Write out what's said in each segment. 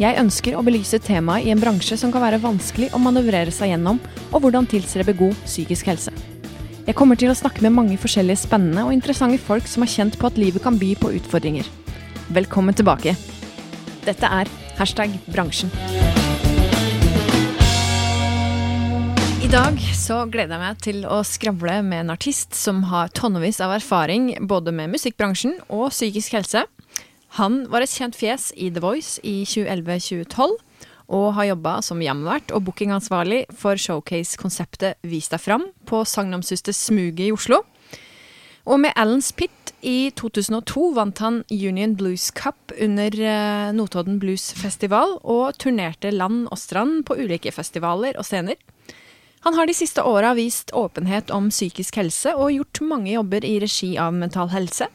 Jeg ønsker å belyse temaet i en bransje som kan være vanskelig å manøvrere seg gjennom, og hvordan tilstrebe god psykisk helse. Jeg kommer til å snakke med mange forskjellige spennende og interessante folk som har kjent på at livet kan by på utfordringer. Velkommen tilbake. Dette er hashtag bransjen. I dag så gleder jeg meg til å skravle med en artist som har tonnevis av erfaring både med musikkbransjen og psykisk helse. Han var et kjent fjes i The Voice i 2011-2012, og har jobba som jamvert og bookingansvarlig for showcase-konseptet Vis deg fram på sagnomsuste Smuget i Oslo. Og med Alans Pit i 2002 vant han Union Blues Cup under eh, Notodden Blues Festival, og turnerte land og strand på ulike festivaler og scener. Han har de siste åra vist åpenhet om psykisk helse og gjort mange jobber i regi av Mental Helse.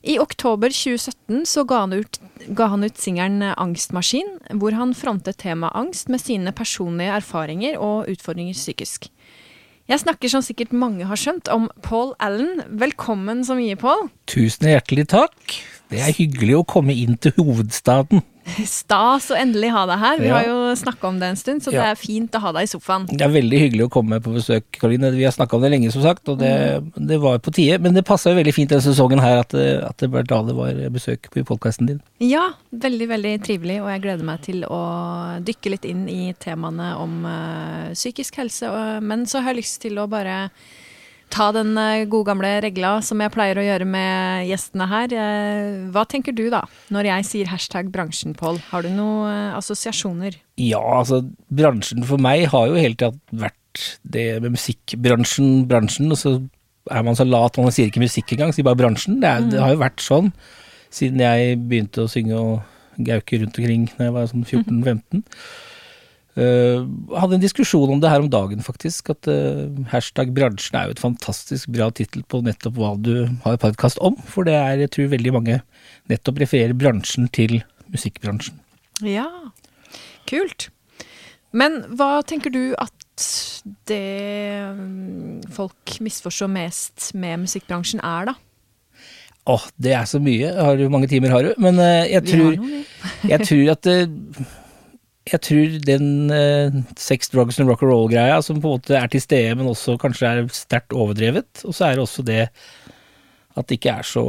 I oktober 2017 så ga han ut, ga han ut singelen Angstmaskin, hvor han frontet temaet angst med sine personlige erfaringer og utfordringer psykisk. Jeg snakker som sikkert mange har skjønt om Paul Allen. Velkommen så mye, Paul. Tusen hjertelig takk. Det er hyggelig å komme inn til hovedstaden. Stas å endelig ha deg her. Vi Ja. har jo snakka om det en stund, så det er fint å ha deg i sofaen. Det er veldig hyggelig å komme på besøk, Karoline. Vi har snakka om det lenge, som sagt, og det, det var på tide. Men det passa veldig fint denne sesongen her at, at det det var besøk på podkasten din. Ja, veldig, veldig trivelig, og jeg gleder meg til å dykke litt inn i temaene om eh, psykisk helse. Og, men så har jeg lyst til å bare ta den eh, gode gamle regla som jeg pleier å gjøre med gjestene her. Eh, hva tenker du da, når jeg sier hashtag bransjen, Pål? Har du noen eh, assosiasjoner? Ja, altså, bransjen for meg har jo hele tida vært det med musikkbransjen, bransjen, og så er man så lat, man sier ikke musikk engang, sier bare bransjen. Det, er, det har jo vært sånn siden jeg begynte å synge og gauke rundt omkring da jeg var sånn 14-15. Uh, hadde en diskusjon om det her om dagen, faktisk. At uh, hashtag bransjen er jo et fantastisk bra tittel på nettopp hva du har podkast om. For det er, jeg tror veldig mange nettopp refererer bransjen til musikkbransjen. Ja, kult. Men hva tenker du at det mm, folk misforstår mest med musikkbransjen er, da? Åh, det er så mye. Har du mange timer har du? Men uh, jeg tror, jeg tror at det, jeg tror den eh, sex, drugs and rock and roll-greia som på en måte er til stede, men også kanskje er sterkt overdrevet. Og så er det også det at det ikke er så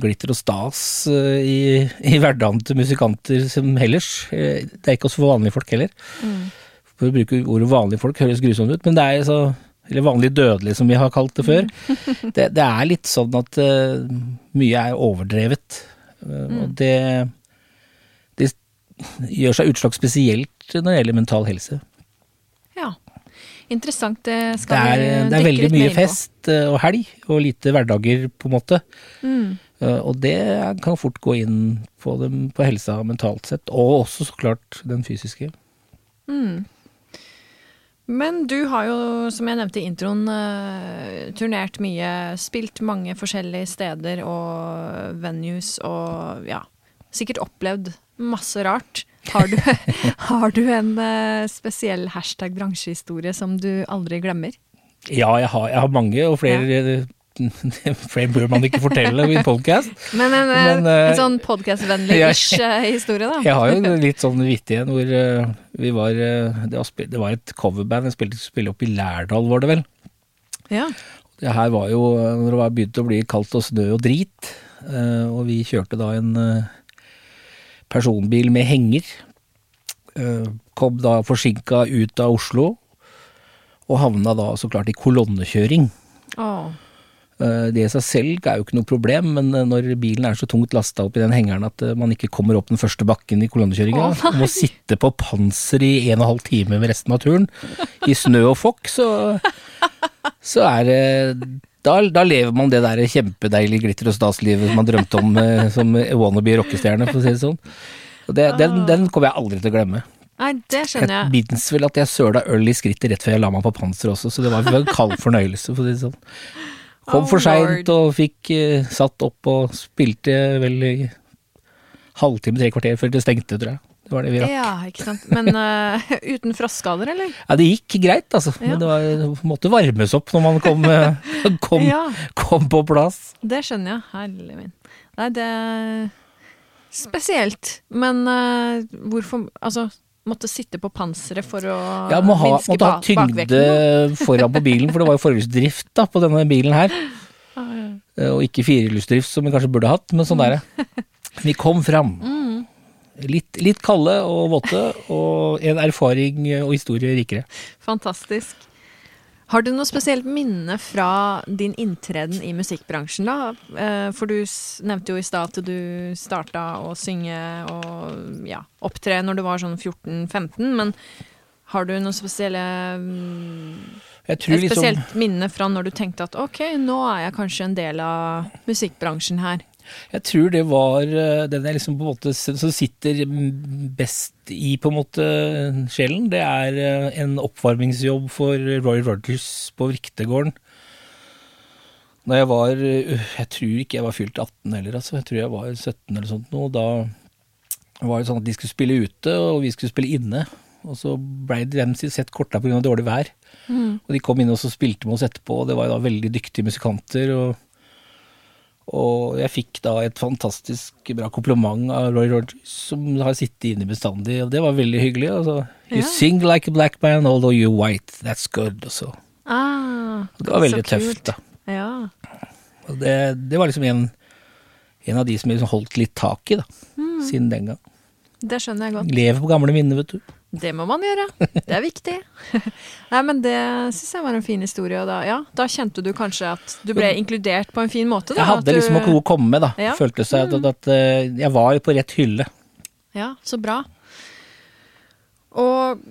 glitter og stas eh, i, i hverdagen til musikanter som ellers. Eh, det er ikke også for vanlige folk heller. For å bruke ordet vanlige folk høres grusomt ut, men det er så eller vanlig dødelig, som vi har kalt det før. Det, det er litt sånn at eh, mye er overdrevet. Eh, Og det, det gjør seg utslag spesielt når det gjelder mental helse. Ja. Interessant. Det Det er, vi det er veldig mye mer fest eh, og helg, og lite hverdager, på en måte. Mm. Eh, Og det kan fort gå inn på, dem, på helsa mentalt sett, og også så klart den fysiske. Mm. Men du har jo, som jeg nevnte i introen, eh, turnert mye, spilt mange forskjellige steder og venues og ja, sikkert opplevd masse rart. Har du, har du en eh, spesiell hashtag bransjehistorie som du aldri glemmer? Ja, jeg har, jeg har mange, og flere, flere bør man ikke fortelle i en podcast. Men en, eh, Men, uh, en sånn podkast-vennlig-ish historie, da. Jeg har jo litt sånn vittig en hvor uh, vi var uh, det, var det var et coverband, jeg spilte spilte opp i Lærdal, var det vel. Ja. Det her var jo når det var begynt å bli kaldt og snø og drit, og vi kjørte da en eh, personbil med henger. Eh, Kom da forsinka ut av Oslo, og havna da så klart i kolonnekjøring. Åh. Eh, Det i seg selv er jo ikke noe problem, men eh, når bilen er så tungt lasta opp i den hengeren at man ikke kommer opp den første bakken i kolonnekjøringa, oh, og må sitte på panser i en og en halv time med resten av turen, i snø og fokk, så, så er det da, da lever man det der kjempedeilige glitter og stas-livet man drømte om eh, som wannabe rockestjerne, for å si det sånn. Det, den, den kommer jeg aldri til å glemme. Nei, det skjønner Jeg jeg. minnes vel at jeg søla øl i skrittet rett før jeg la meg på panser også, så det var en kald fornøyelse, for å si det sånn. Kom Oh, for seint og fikk eh, satt opp og spilte vel i halvtime, tre kvarter før det stengte, tror jeg. Det var det vi rakk. Ja, ikke sant. Men uh, uten frostskader, eller? Ja, det gikk greit, altså. Ja. Men det var, måtte varmes opp når man kom, eh, kom, Ja, kom på plass. det skjønner jeg. Herlig min. Nei, det er spesielt. Men uh, hvorfor Altså, måtte sitte på panseret for å Ja, må ha, minske måtte ha tyngde foran på bilen, for det var jo forhjulsdrift da, på denne bilen her. Ja. Eh, Og ikke firehjulsdrift som vi kanskje burde hatt, men sånn er det. Vi kom fram. Mm. Litt, litt kalde og våte, og en erfaring og historie rikere. Fantastisk. Har du noe spesielt minne fra din inntreden i musikkbransjen, da? Eh, For du nevnte jo i stad at du starta å synge og ja, opptre når du var sånn 14-15, men har du noe spesielle mm, Et spesielt liksom spesielt minne fra når du tenkte at ok, nå er jeg kanskje en del av musikkbransjen her. Jeg tror det var eh, den jeg liksom på en måte som sitter best i på en måte sjelen. Det er eh, en oppvarmingsjobb for Roy Rogers på Vriktegården. Da jeg var eh, Jeg tror ikke jeg var fylt 18 heller, altså. Jeg tror jeg var 17 eller sånt nå. Da var det sånn at de skulle spille ute, og vi skulle spille inne. Og så blei de sett korta pga. dårlig vær. Og de kom inn og så spilte med oss etterpå, og det var jo da veldig dyktige musikanter. og og jeg fikk da et fantastisk bra kompliment av Roy Rogers, som har sittet inne bestandig, og det var veldig hyggelig. Altså, you Ja. sing like a black man, although you're white, that's good. Og så. Ah, det var veldig tøft, kult. da. Ja. Og det, det var liksom en, en av de som liksom holdt litt tak i, da, Mm. siden den gang. Det skjønner jeg godt. Lever på gamle minner, vet du. Det må man gjøre. Det er viktig. Nei, men det syns jeg var en fin historie. Og da, ja, da kjente du kanskje at du ble inkludert på en fin måte? Da, Jeg at hadde du- liksom noe å komme med, da. Ja. Følte seg at, at, eh, jeg var på rett hylle. Ja, så bra. Og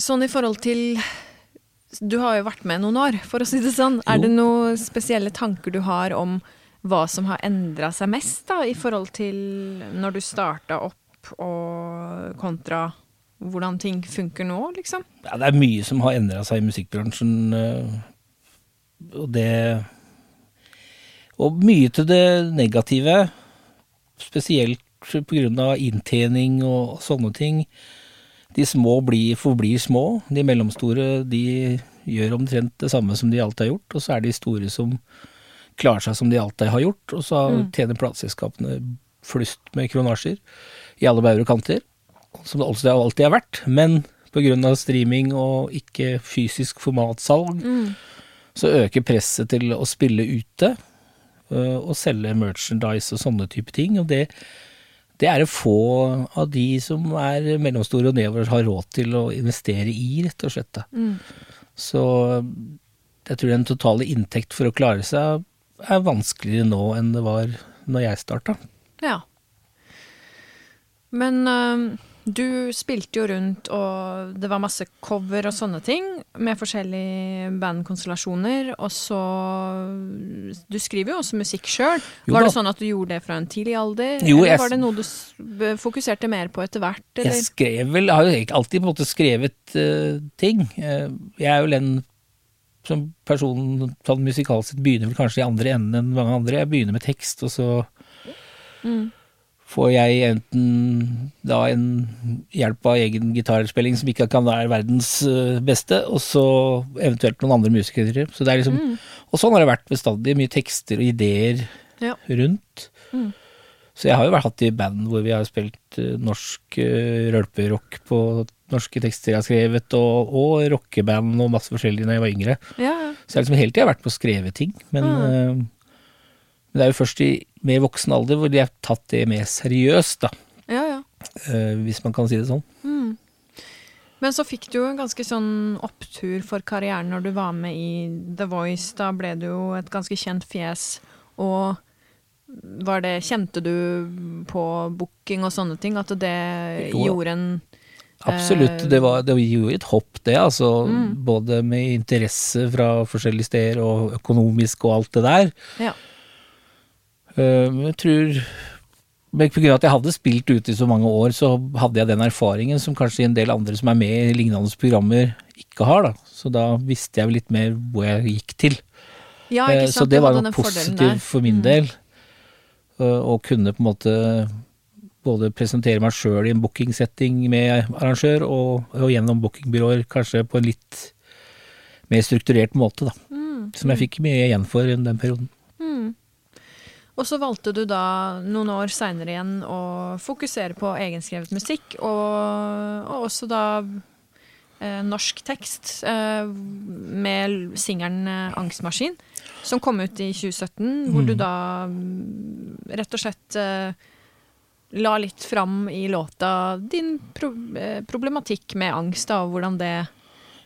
sånn i forhold til Du har jo vært med noen år, for å si det sånn. Er det noen spesielle tanker du har om hva som har endra seg mest, da, i forhold til når du starta opp, og kontra hvordan ting funker nå, liksom? Ja, det er mye som har endra seg i musikkbransjen, eh, og det Og mye til det negative, spesielt pga. inntjening og sånne ting. De små blir, forblir små, de mellomstore de gjør omtrent det samme som de alltid har gjort, og så er de store som klarer seg som de alltid har gjort, og så tjener plateselskapene flust med kronasjer i alle bauger og kanter som det også alltid har vært, men pga. streaming og ikke fysisk formatsalg, så øker presset til å spille ute øh, og selge merchandise og sånne type ting. Og det, det er det få av de som er mellomstore og nedover har råd til å investere i, rett og slett. Mm. Så jeg tror den totale inntekt for å klare seg er vanskeligere nå enn det var når jeg starta. Ja. Men øhm, du spilte jo rundt, og det var masse cover og sånne ting, med forskjellige bandkonstellasjoner, og så Du skriver jo også musikk sjøl. Var det sånn at du gjorde det fra en tidlig alder? Jo, eller var det noe du fokuserte mer på etter hvert, eller? Jeg skrev vel, har jo ikke alltid på en måte skrevet uh, ting. Eh, jeg er jo en som person sånn musikalsk sett begynner vel kanskje i andre enden enn mange andre. Jeg begynner med tekst, og så Mm. Får jeg enten da en hjelp av egen gitarspilling som ikke kan være verdens eh, beste, og så eventuelt noen andre musikere. Så det er liksom, Mm. Og sånn har det vært bestandig. Mye tekster og ideer Ja. rundt. Mm. Så jeg har jo vært hatt i band hvor vi har spilt eh, norsk uh, rølperock på norske tekster jeg har skrevet, og, og rockeband og masse forskjellig da jeg var yngre. Ja, ja. Så jeg har liksom hele tida vært på å skrive ting. Men, Mm. Men det er jo først i mer voksen alder hvor de har tatt det mer seriøst, da. ja, ja. eh, hvis man kan si det sånn. Mm. Men så fikk du jo en ganske sånn opptur for karrieren når du var med i The Voice. Da ble du jo et ganske kjent fjes. Og var det Kjente du på booking og sånne ting? At det Jo gjorde en Absolutt. Eh, Det, var, det gjorde et hopp, det. altså. Mm. Både med interesse fra forskjellige steder og økonomisk og alt det der. Ja. Eh, Men jeg tror Pga. at jeg hadde spilt ute i så mange år, så hadde jeg den erfaringen som kanskje en del andre som er med i lignende programmer, ikke har. da. Så da visste jeg litt mer hvor jeg gikk til. Ja, Eh. Så det var noe positivt for min Mm. del. øh, Å kunne på en måte både presentere meg sjøl i en bookingsetting med arrangør, og, og gjennom bookingbyråer kanskje på en litt mer strukturert måte, da. Mm. Som jeg fikk mye igjen for i den perioden. Mm. Og så valgte du da noen år seinere igjen å fokusere på egenskrevet musikk, og, og også da eh, norsk tekst eh, med singelen eh, 'Angstmaskin', som kom ut i 2017, hvor du da mm, rett og slett eh, la litt fram i låta din pro eh, problematikk med angst, da, og hvordan det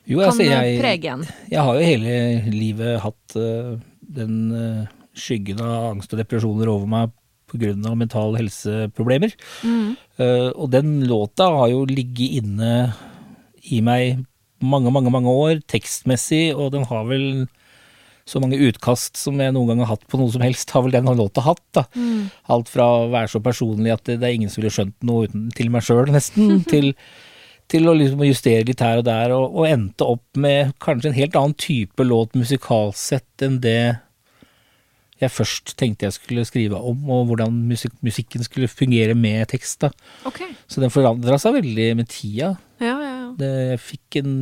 Jo, kan altså, eh, jeg, prege en. jeg har jo hele livet hatt uh, den øh, skyggen av angst og depresjoner over meg pga. mentale helseproblemer. Mm. Uh, og den låta har jo ligget inne i meg mange, mange, mange år, tekstmessig, og den har vel så mange utkast som jeg noen gang har hatt på noe som helst, har vel den låta hatt. da. Mm. Alt fra å være så personlig at det, det er ingen som ville skjønt noe uten til meg sjøl, nesten, til, til å liksom justere litt her og der, og, og endte opp med kanskje en helt annen type låt musikalsett enn det jeg først tenkte jeg skulle skrive om, og hvordan musik musikken skulle fungere med tekst. da. OK. Så den forandra seg veldig med tida. Ja, ja, ja. Det, jeg fikk en,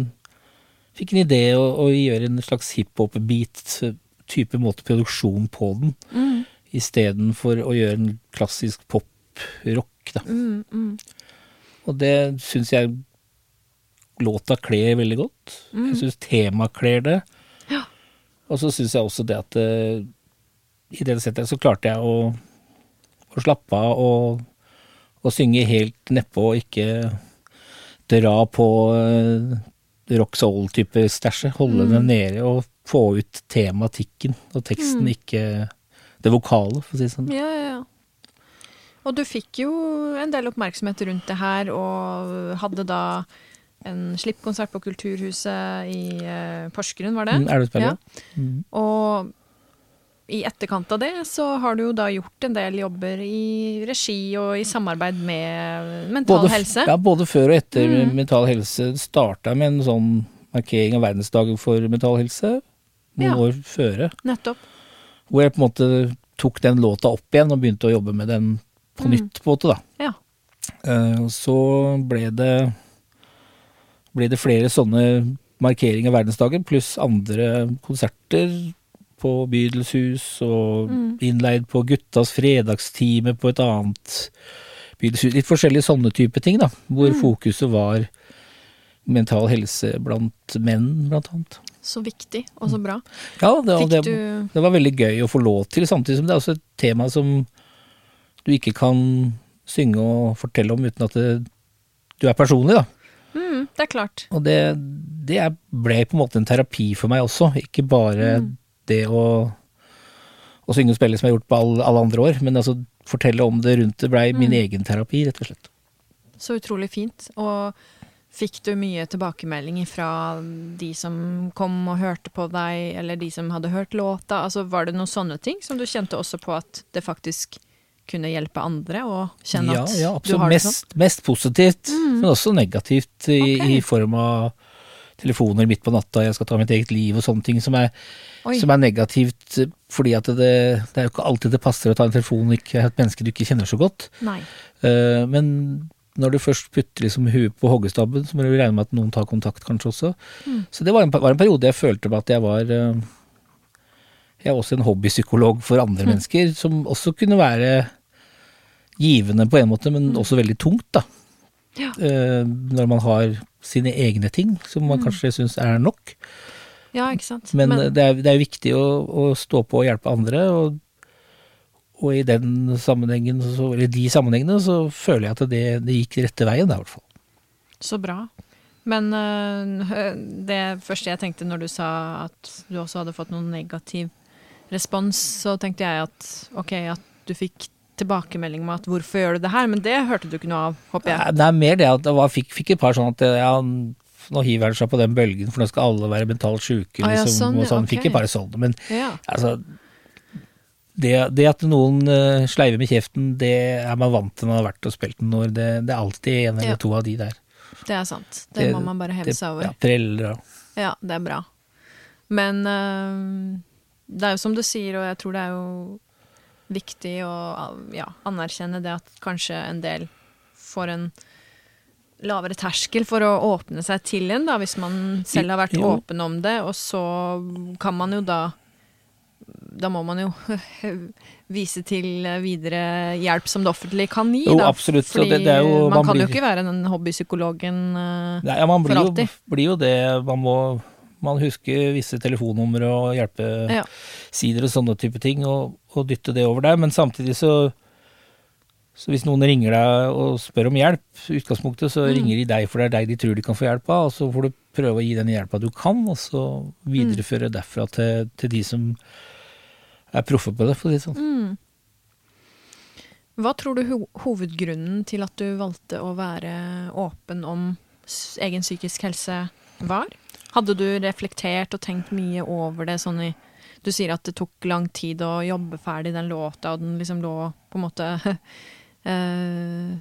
fikk en idé å, å gjøre en slags hiphop-beat-type måte produksjon på den, Mm. istedenfor å gjøre en klassisk pop-rock. da. Mm, mm. Og det syns jeg låta kler veldig godt. Mm. Jeg syns temaet kler det. Ja. Og så syns jeg også det at eh, i det settet så klarte jeg å, å slappe av og, og synge helt nedpå og ikke dra på uh, rock soul-type stæsjet. Holde Mm. det nede og få ut tematikken og teksten, Mm. ikke det vokale, for å si det sånn. Ja, ja, ja. Og du fikk jo en del oppmerksomhet rundt det her, og hadde da en slippkonsert på Kulturhuset i eh, Porsgrunn, var det? Mm, er du? Ja. Mm. Og i etterkant av det så har du jo da gjort en del jobber i regi og i samarbeid med Mental Både, Helse. Ja, både før og etter Mm. Mental Helse starta med en sånn markering av verdensdagen for mental helse noen Ja. år føre. Nettopp. Hvor jeg på en måte tok den låta opp igjen og begynte å jobbe med den på Mm. nytt, på en måte, da. Ja. Eh, så ble det, ble det flere sånne markeringer av verdensdagen, pluss andre konserter på Bydelshus, og Mm. innleid på Guttas fredagstime på et annet bydelshus. Litt forskjellige sånne type ting, da. Hvor Mm. fokuset var mental helse blant menn, blant annet. Så viktig, og så bra. Ja, det, det, du det var veldig gøy å få lov til, samtidig som det er også et tema som du ikke kan synge og fortelle om uten at det, du er personlig, da. mm, Det er klart. Og det, det ble på en måte en terapi for meg også, ikke bare Mm. Det å, å synge og spille som jeg har gjort på alle, alle andre år, men altså fortelle om det rundt det blei min Mm. egen terapi, rett og slett. Så utrolig fint. Og fikk du mye tilbakemeldinger fra de som kom og hørte på deg, eller de som hadde hørt låta? Altså, var det noen sånne ting som du kjente også på at det faktisk kunne hjelpe andre å kjenne ja, at ja, du har det sånn? Mest, mest positivt, Mm. men også negativt i, okay. i form av telefoner midt på natta, jeg skal ta mitt eget liv og sånne ting som er, som er negativt eh, fordi at det, det er jo ikke alltid det passer å ta en telefon og ikke et menneske du ikke kjenner så godt. Eh, men når du først putter liksom huet på hoggestabben, så må du regne med at noen tar kontakt kanskje også. Mm. Så det var en, var en periode jeg følte at jeg var uh, Jeg er også en hobbypsykolog for andre Mm. mennesker, som også kunne være givende på en måte, men Mm. også veldig tungt, da. Ja. Uh, når man har sine egne ting, som man Mm. kanskje syns er nok. Ja, ikke sant. Men, Men det, er, det er viktig å, å stå på og hjelpe andre, og, og i den sammenhengen, så, eller de sammenhengene, så føler jeg at det, det gikk rette veien, i hvert fall. Så bra. Men øh, det første jeg tenkte når du sa at du også hadde fått noen negativ respons, så tenkte jeg at ok, at du fikk tilbakemelding med at hvorfor gjør du det her, men det hørte du ikke noe av, håper jeg. Det er mer det at jeg fikk, fikk et par sånn at ja, nå hiver han seg på den bølgen, for nå skal alle være mentalt sjuke, Ah, ja, liksom. sånn, og sånn. Okay. Fikk et par sånne. Men Ja. altså det, det at noen uh, sleiver med kjeften, det er man vant til når man har vært og spilt noen år. Det, det er alltid en eller Ja. to av de der. Det er sant. Det, må man bare heve seg over. Ja, preller ja. Ja, det er bra. Men uh, det er jo som du sier, og jeg tror det er jo viktig å ja, anerkjenne det at kanskje en del får en lavere terskel for å åpne seg til en, da, hvis man selv har vært Jo. åpen om det, og så kan man jo da da må man jo vise til videre hjelp som det offentlige kan gi. Jo, da. absolutt, Fordi det- det jo- man, man kan jo ikke være den hobbypsykologen eh, Nei, ja, man For alltid. alltid. blir jo det. Man må man husker visse telefonnumre og hjelpesider Ja. og sånne type ting, og, og dytte det over der. Men samtidig så så hvis noen ringer deg og spør om hjelp, utgangspunktet, så Mm. ringer de deg for det er deg de tror de kan få hjelp av, og så får du prøve å gi den hjelpa du kan, og så videreføre derfra til, til de som er proffe på det, for å si det sånn. Mm. Hva tror du ho hovedgrunnen til at du valgte å være åpen om egen psykisk helse var? Hadde du reflektert og tenkt mye over det sånn i Du sier at det tok lang tid å jobbe ferdig den låta, og den liksom lå på en måte eh,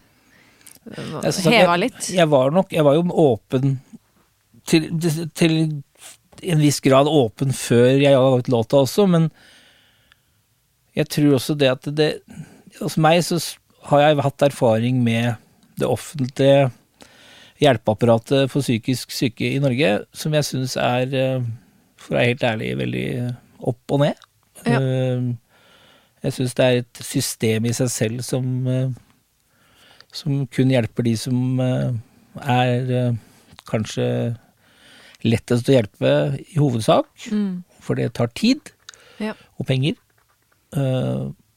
Jeg synes at Heva litt. Jeg var nok Jeg var jo åpen til, til en viss grad åpen før jeg hadde laget låta også, men jeg tror også det at det Hos meg så har jeg hatt erfaring med det offentlige hjelpeapparatet for psykisk syke i Norge, som jeg syns er, eh, for å være helt ærlig, veldig opp og ned. Ja. Eh, Jeg syns det er et system i seg selv som eh, som kun hjelper de som eh, er eh, kanskje lettest å hjelpe i hovedsak, Mm. for det tar tid Ja. og penger.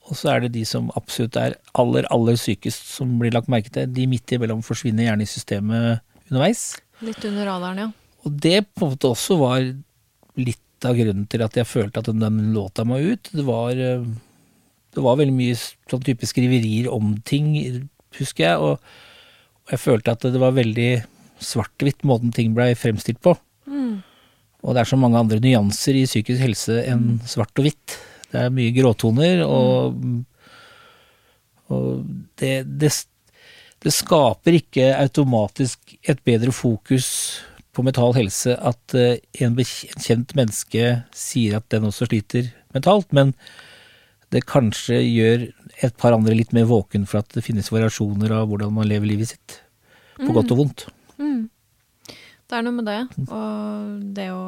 Og så er det de som absolutt er aller, aller sykest som blir lagt merke til. De midt imellom forsvinner gjerne i systemet underveis. Litt under radaren, ja. Og det på en måte også var litt av grunnen til at jeg følte at den, låta må ut. Det var, eh, det var veldig mye sånn type skriverier om ting, husker jeg, og, og jeg følte at det var veldig svart-hvitt måten ting blei fremstilt på. Mm. Og det er så mange andre nyanser i psykisk helse enn svart og hvitt. Det er mye gråtoner, og, og det, det, det skaper ikke automatisk et bedre fokus på mental helse at eh, en bekjent kjent menneske sier at den også sliter mentalt, men det kanskje gjør et par andre litt mer våken for at det finnes variasjoner av hvordan man lever livet sitt. På godt og vondt. Mm. Det er noe med det, og det å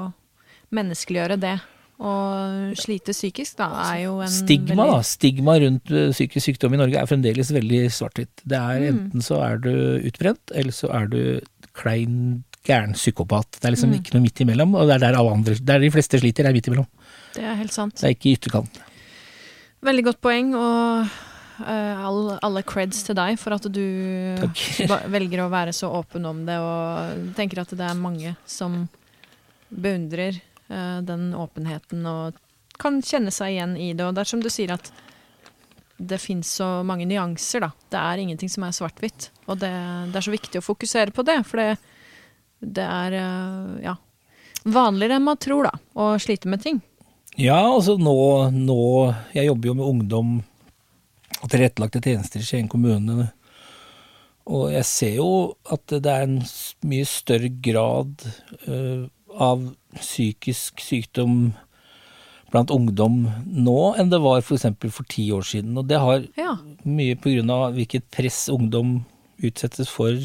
menneskeliggjøre det. Og slite psykisk, da, er jo en Stigma, veldig da. Stigma rundt eh, psykisk sykdom i Norge er fremdeles veldig svart-hvitt. Det er Mm. enten så er du utbrent, eller så er du klein, gæren psykopat. Det er liksom Mm. ikke noe midt imellom, og det er der alle andre Der de fleste sliter, er midt imellom. Det er helt sant. Det er ikke i ytterkanten. Veldig godt poeng, og uh, all, alle creds til deg for at du velger å være så åpen om det, og tenker at det er mange som beundrer uh, den åpenheten og kan kjenne seg igjen i det. Og det er du sier at det fins så mange nyanser, da. Det er ingenting som er svart-hvitt. Og det, det er så viktig å fokusere på det, for det, det er eh, ja, vanligere enn man tror, da, å slite med ting. Ja, altså nå, nå Jeg jobber jo med ungdom og tilrettelagte tjenester i Skien kommune. Og jeg ser jo at det er en mye større grad uh, av psykisk sykdom blant ungdom nå enn det var f.eks. For, for ti år siden. Og det har Ja. mye pga. hvilket press ungdom utsettes for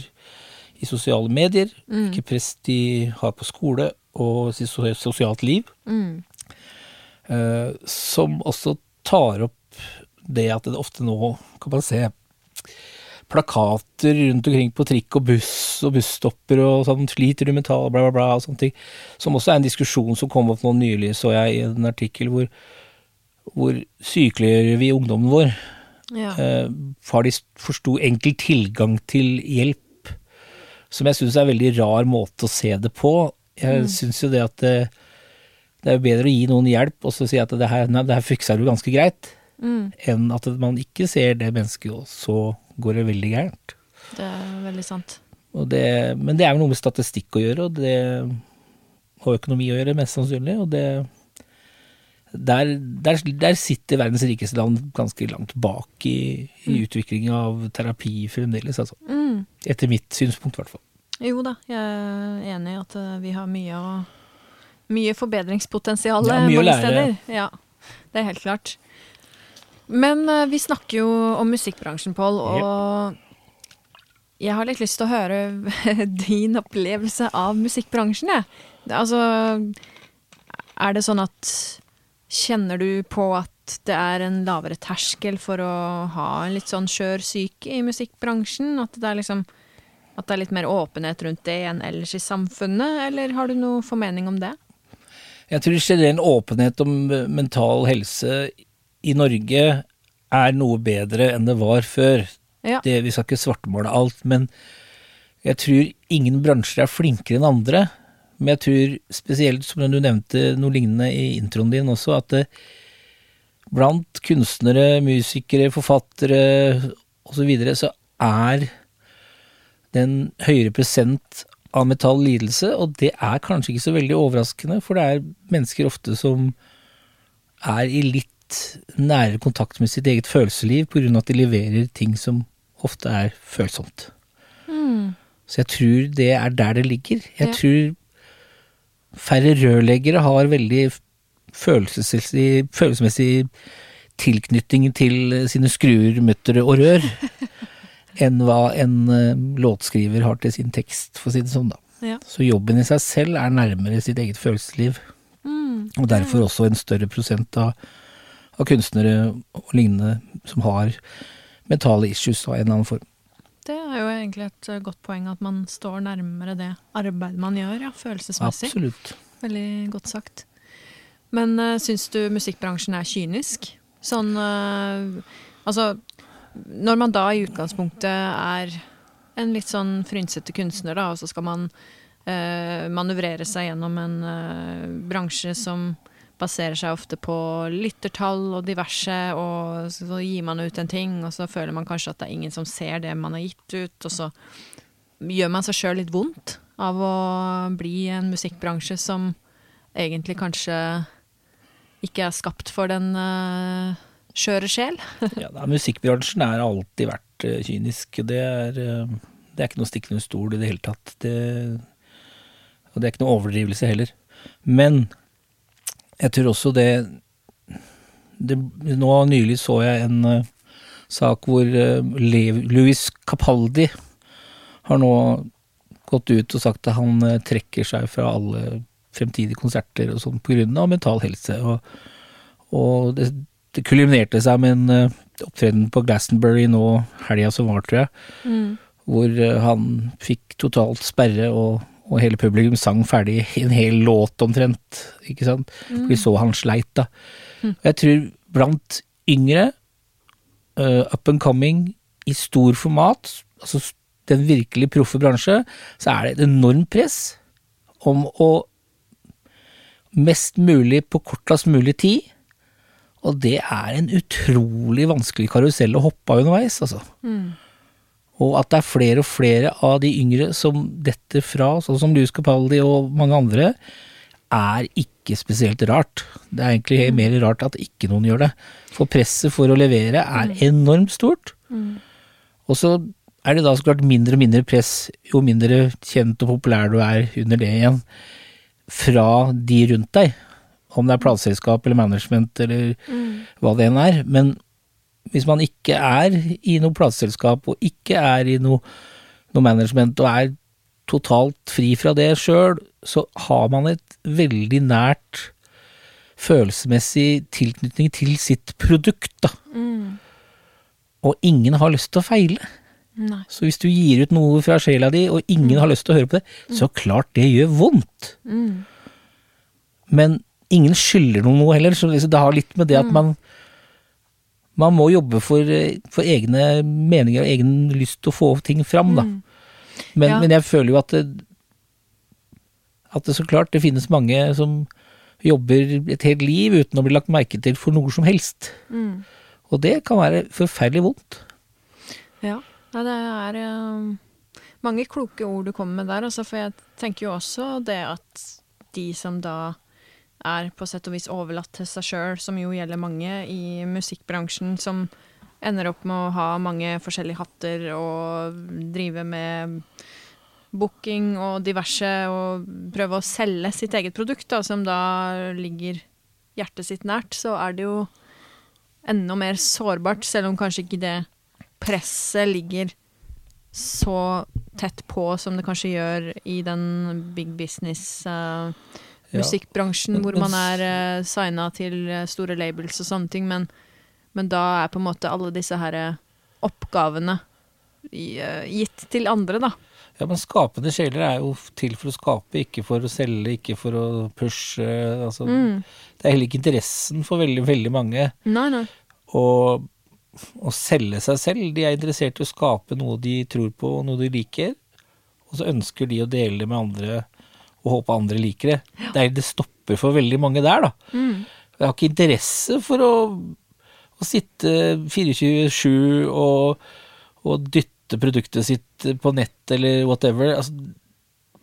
i sosiale medier, Mm. hvilket press de har på skole og sitt sosialt liv. Mm. Eh, som også tar opp det at det ofte nå kan man se plakater rundt omkring på trikk og buss og busstopper og sånn, sliter du mentalt, bla, bla, bla, og sånne ting. Som også er en diskusjon som kom opp nå nylig, så jeg i en artikkel hvor, hvor sykeliggjør vi ungdommen vår? Ja. Eh, har de for stor enkel tilgang til hjelp? Som jeg syns er en veldig rar måte å se det på. Jeg Mm. syns jo det at det, det er bedre å gi noen hjelp og så si at det her, nei, det her fikser du ganske greit, Mm. enn at man ikke ser det mennesket, og så går det veldig gærent. Det er veldig sant. Det, men det er jo noe med statistikk å gjøre, og det har økonomi å gjøre, mest sannsynlig. Og det, der, der, der sitter verdens rikeste land ganske langt bak i, i utvikling av terapi fremdeles, altså. Mm. Etter mitt synspunkt, i hvert fall. Jo da, jeg er enig i at eh, vi har mye Mye forbedringspotensial Ja, eh, mye mange lære. steder. Ja, det er helt klart. Men eh, vi snakker jo om musikkbransjen, Pål, og jeg har litt lyst til å høre din opplevelse av musikkbransjen, jeg. Ja. Altså, er det sånn at Kjenner du på at det er en lavere terskel for å ha en litt sånn skjør syke i musikkbransjen? At det er liksom at det er litt mer åpenhet rundt det enn ellers i samfunnet, eller har du noe formening om det? Jeg tror generell åpenhet om mental helse i Norge er noe bedre enn det var før. Ja. Det, vi skal ikke svartmåle alt, men jeg tror ingen bransjer er flinkere enn andre. Men jeg tror spesielt, som du nevnte noe lignende i introen din også, at det, blant kunstnere, musikere, forfattere osv. Så, videre, så er det en høyere prosent av metall lidelse, og det er kanskje ikke så veldig overraskende, for det er mennesker ofte som er i litt nærere kontakt med sitt eget følelsesliv pga. at de leverer ting som ofte er følsomt. Så jeg tror det er der det ligger. Jeg Ja. tror færre rørleggere har veldig følelsesmessig, følelsesmessig tilknytning til sine skruer, muttere og rør enn hva en eh, låtskriver har til sin tekst, for å si det sånn, da. Ja. Så jobben i seg selv er nærmere sitt eget følelsesliv, Mm. og derfor også en større prosent av, av kunstnere og lignende som har mentale issues av en eller annen form. Det er jo egentlig et eh, godt poeng at man står nærmere det arbeidet man gjør, ja, følelsesmessig. Absolutt. Veldig godt sagt. Men uh, syns du musikkbransjen er kynisk? Sånn uh, Altså, når man da i utgangspunktet er en litt sånn frynsete kunstner, da, og så skal man uh, manøvrere seg gjennom en uh, bransje som baserer seg ofte på lyttertall og diverse, og så, gir man ut en ting, og så føler man kanskje at det er ingen som ser det man har gitt ut, og så gjør man seg sjøl litt vondt av å bli en musikkbransje som egentlig kanskje ikke er skapt for den uh, skjøre sjel. Ja, da, musikkbransjen har alltid vært uh, kynisk. Det er, uh, det er ikke noe stikkende stol i det hele tatt. Det, og det er ikke noe overdrivelse heller. Men jeg tror også det, det Nå nylig så jeg en uh, sak hvor uh, Lev- Louis Capaldi har nå gått ut og sagt at han uh, trekker seg fra alle fremtidige konserter og sånn av mental helse. Og, og det, det kulminerte seg med en eh, opptreden på Glastonbury nå helga som var, tror jeg, hvor eh, han fikk totalt sperre, og, og hele publikum sang ferdig en hel låt omtrent, ikke sant? For de så han sleit, da. Og jeg tror blant yngre, uh, up and coming, i stor format, altså den virkelig proffe bransje, så er det et enormt press om å mest mulig på kortest mulig tid. Og det er en utrolig vanskelig karusell å hoppe av underveis, altså. Og at det er flere og flere av de yngre som detter fra, sånn som Louis Capaldi og mange andre, er ikke spesielt rart. Det er egentlig mer rart at ikke noen gjør det. For presset for å levere er enormt stort. Og så er det da så klart mindre og mindre press jo mindre kjent og populær du er under det igjen, fra de rundt deg. Om det er plateselskap eller management eller hva det enn er. Men hvis man ikke er i noe plateselskap og ikke er i noe, noe management og er totalt fri fra det sjøl, så har man et veldig nært følelsesmessig tilknytning til sitt produkt, da. Og ingen har lyst til å feile. Nei. Så hvis du gir ut noe fra sjela di, og ingen har lyst til å høre på det, så klart det gjør vondt. Men ingen skylder noen noe heller, så det har litt med det at man man må jobbe for, for egne meninger og egen lyst til å få ting fram, da. Men, Ja. men jeg føler jo at det, at det så klart det finnes mange som jobber et helt liv uten å bli lagt merke til for noe som helst. Og det kan være forferdelig vondt. Ja, det er eh, mange kloke ord du kommer med der, altså, for jeg tenker jo også det at de som da er på sett og vis overlatt til seg sjøl, som jo gjelder mange i musikkbransjen, som ender opp med å ha mange forskjellige hatter og drive med booking og diverse, og prøve å selge sitt eget produkt, da, som da ligger hjertet sitt nært, så er det jo enda mer sårbart, selv om kanskje ikke det presset ligger så tett på som det kanskje gjør i den big business uh. Musikkbransjen, hvor man er uh, signa til eh, store labels og sånne ting, men, men da er på en måte alle disse her eh, oppgavene i, eh, gitt til andre, da. Ja, men skapende sjeler er jo til for å skape, ikke for å selge, ikke for å pushe. Altså, Mm. Det er heller ikke interessen for veldig, veldig mange Nei, nei. å, å selge seg selv. De er interessert i å skape noe de tror på, og noe de liker. Og så ønsker de å dele det med andre, og håpe andre liker det. Det, er, det stopper for veldig mange der, da. Mm. Jeg har ikke interesse for å, å sitte 24-7 og, og dytte produktet sitt på nett eller whatever. Altså,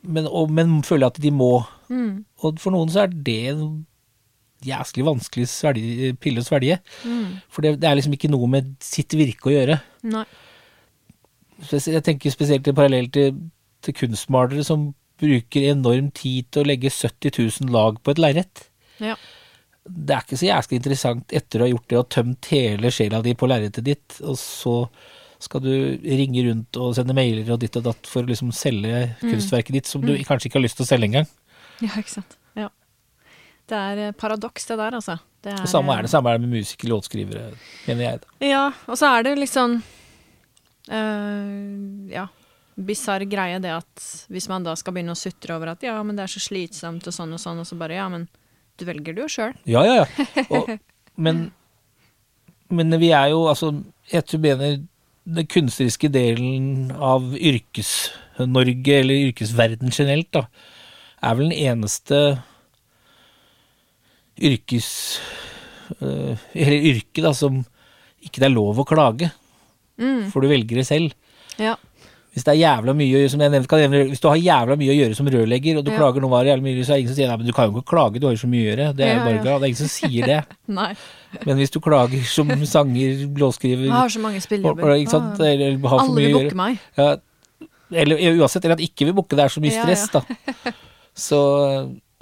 men, og, men føler at de må. Mm. Og for noen så er det en jæsklig vanskelig svelge, pille å svelge. Mm. For det, det er liksom ikke noe med sitt virke å gjøre. Nei. Jeg tenker spesielt i parallell til, til kunstmalere som bruker enorm tid til å legge 70 000 lag på et lerret. Ja. det er ikke så jæsklig interessant etter å ha gjort det og tømt hele sjela di på lerretet ditt, og så skal du ringe rundt og sende mailer og ditt og datt for å liksom selge kunstverket ditt som du kanskje ikke har lyst til å selge engang. Ja, ikke sant. Ja. Det er eh, paradoks, det der, altså. Det Det samme er det samme er det med musikere, låtskrivere, mener jeg. da. Ja, og så er det liksom eh, Ja, bisarr greie det at hvis man da skal begynne å sutre over at ja, men det er så slitsomt og sånn og sånn, og så bare ja, men du velger det jo sjøl. Ja, ja, ja. Og, men, men vi er jo, altså, jeg tror mener den kunstneriske delen av Yrkes-Norge, eller yrkesverden generelt, da, er vel den eneste yrkes... øh, eller yrke, da, som ikke det er lov å klage, Mm. for du velger det selv. Ja. Hvis det er jævla mye som jeg nevnte, nevne, hvis du har jævla mye å gjøre som rørlegger, og du Ja. klager noe var jævla mye, så er det ingen som sier nei, men du kan jo ikke klage, du har jo så mye å gjøre. Det er jo bare ja. Det er ingen som sier det. Nei. Men hvis du klager som sanger, låtskriver Jeg har så mange spillejobber. Ah, Eller, har Alle vil å booke meg. Eller uansett, eller at ikke vil booke, det er så mye stress, da. Så,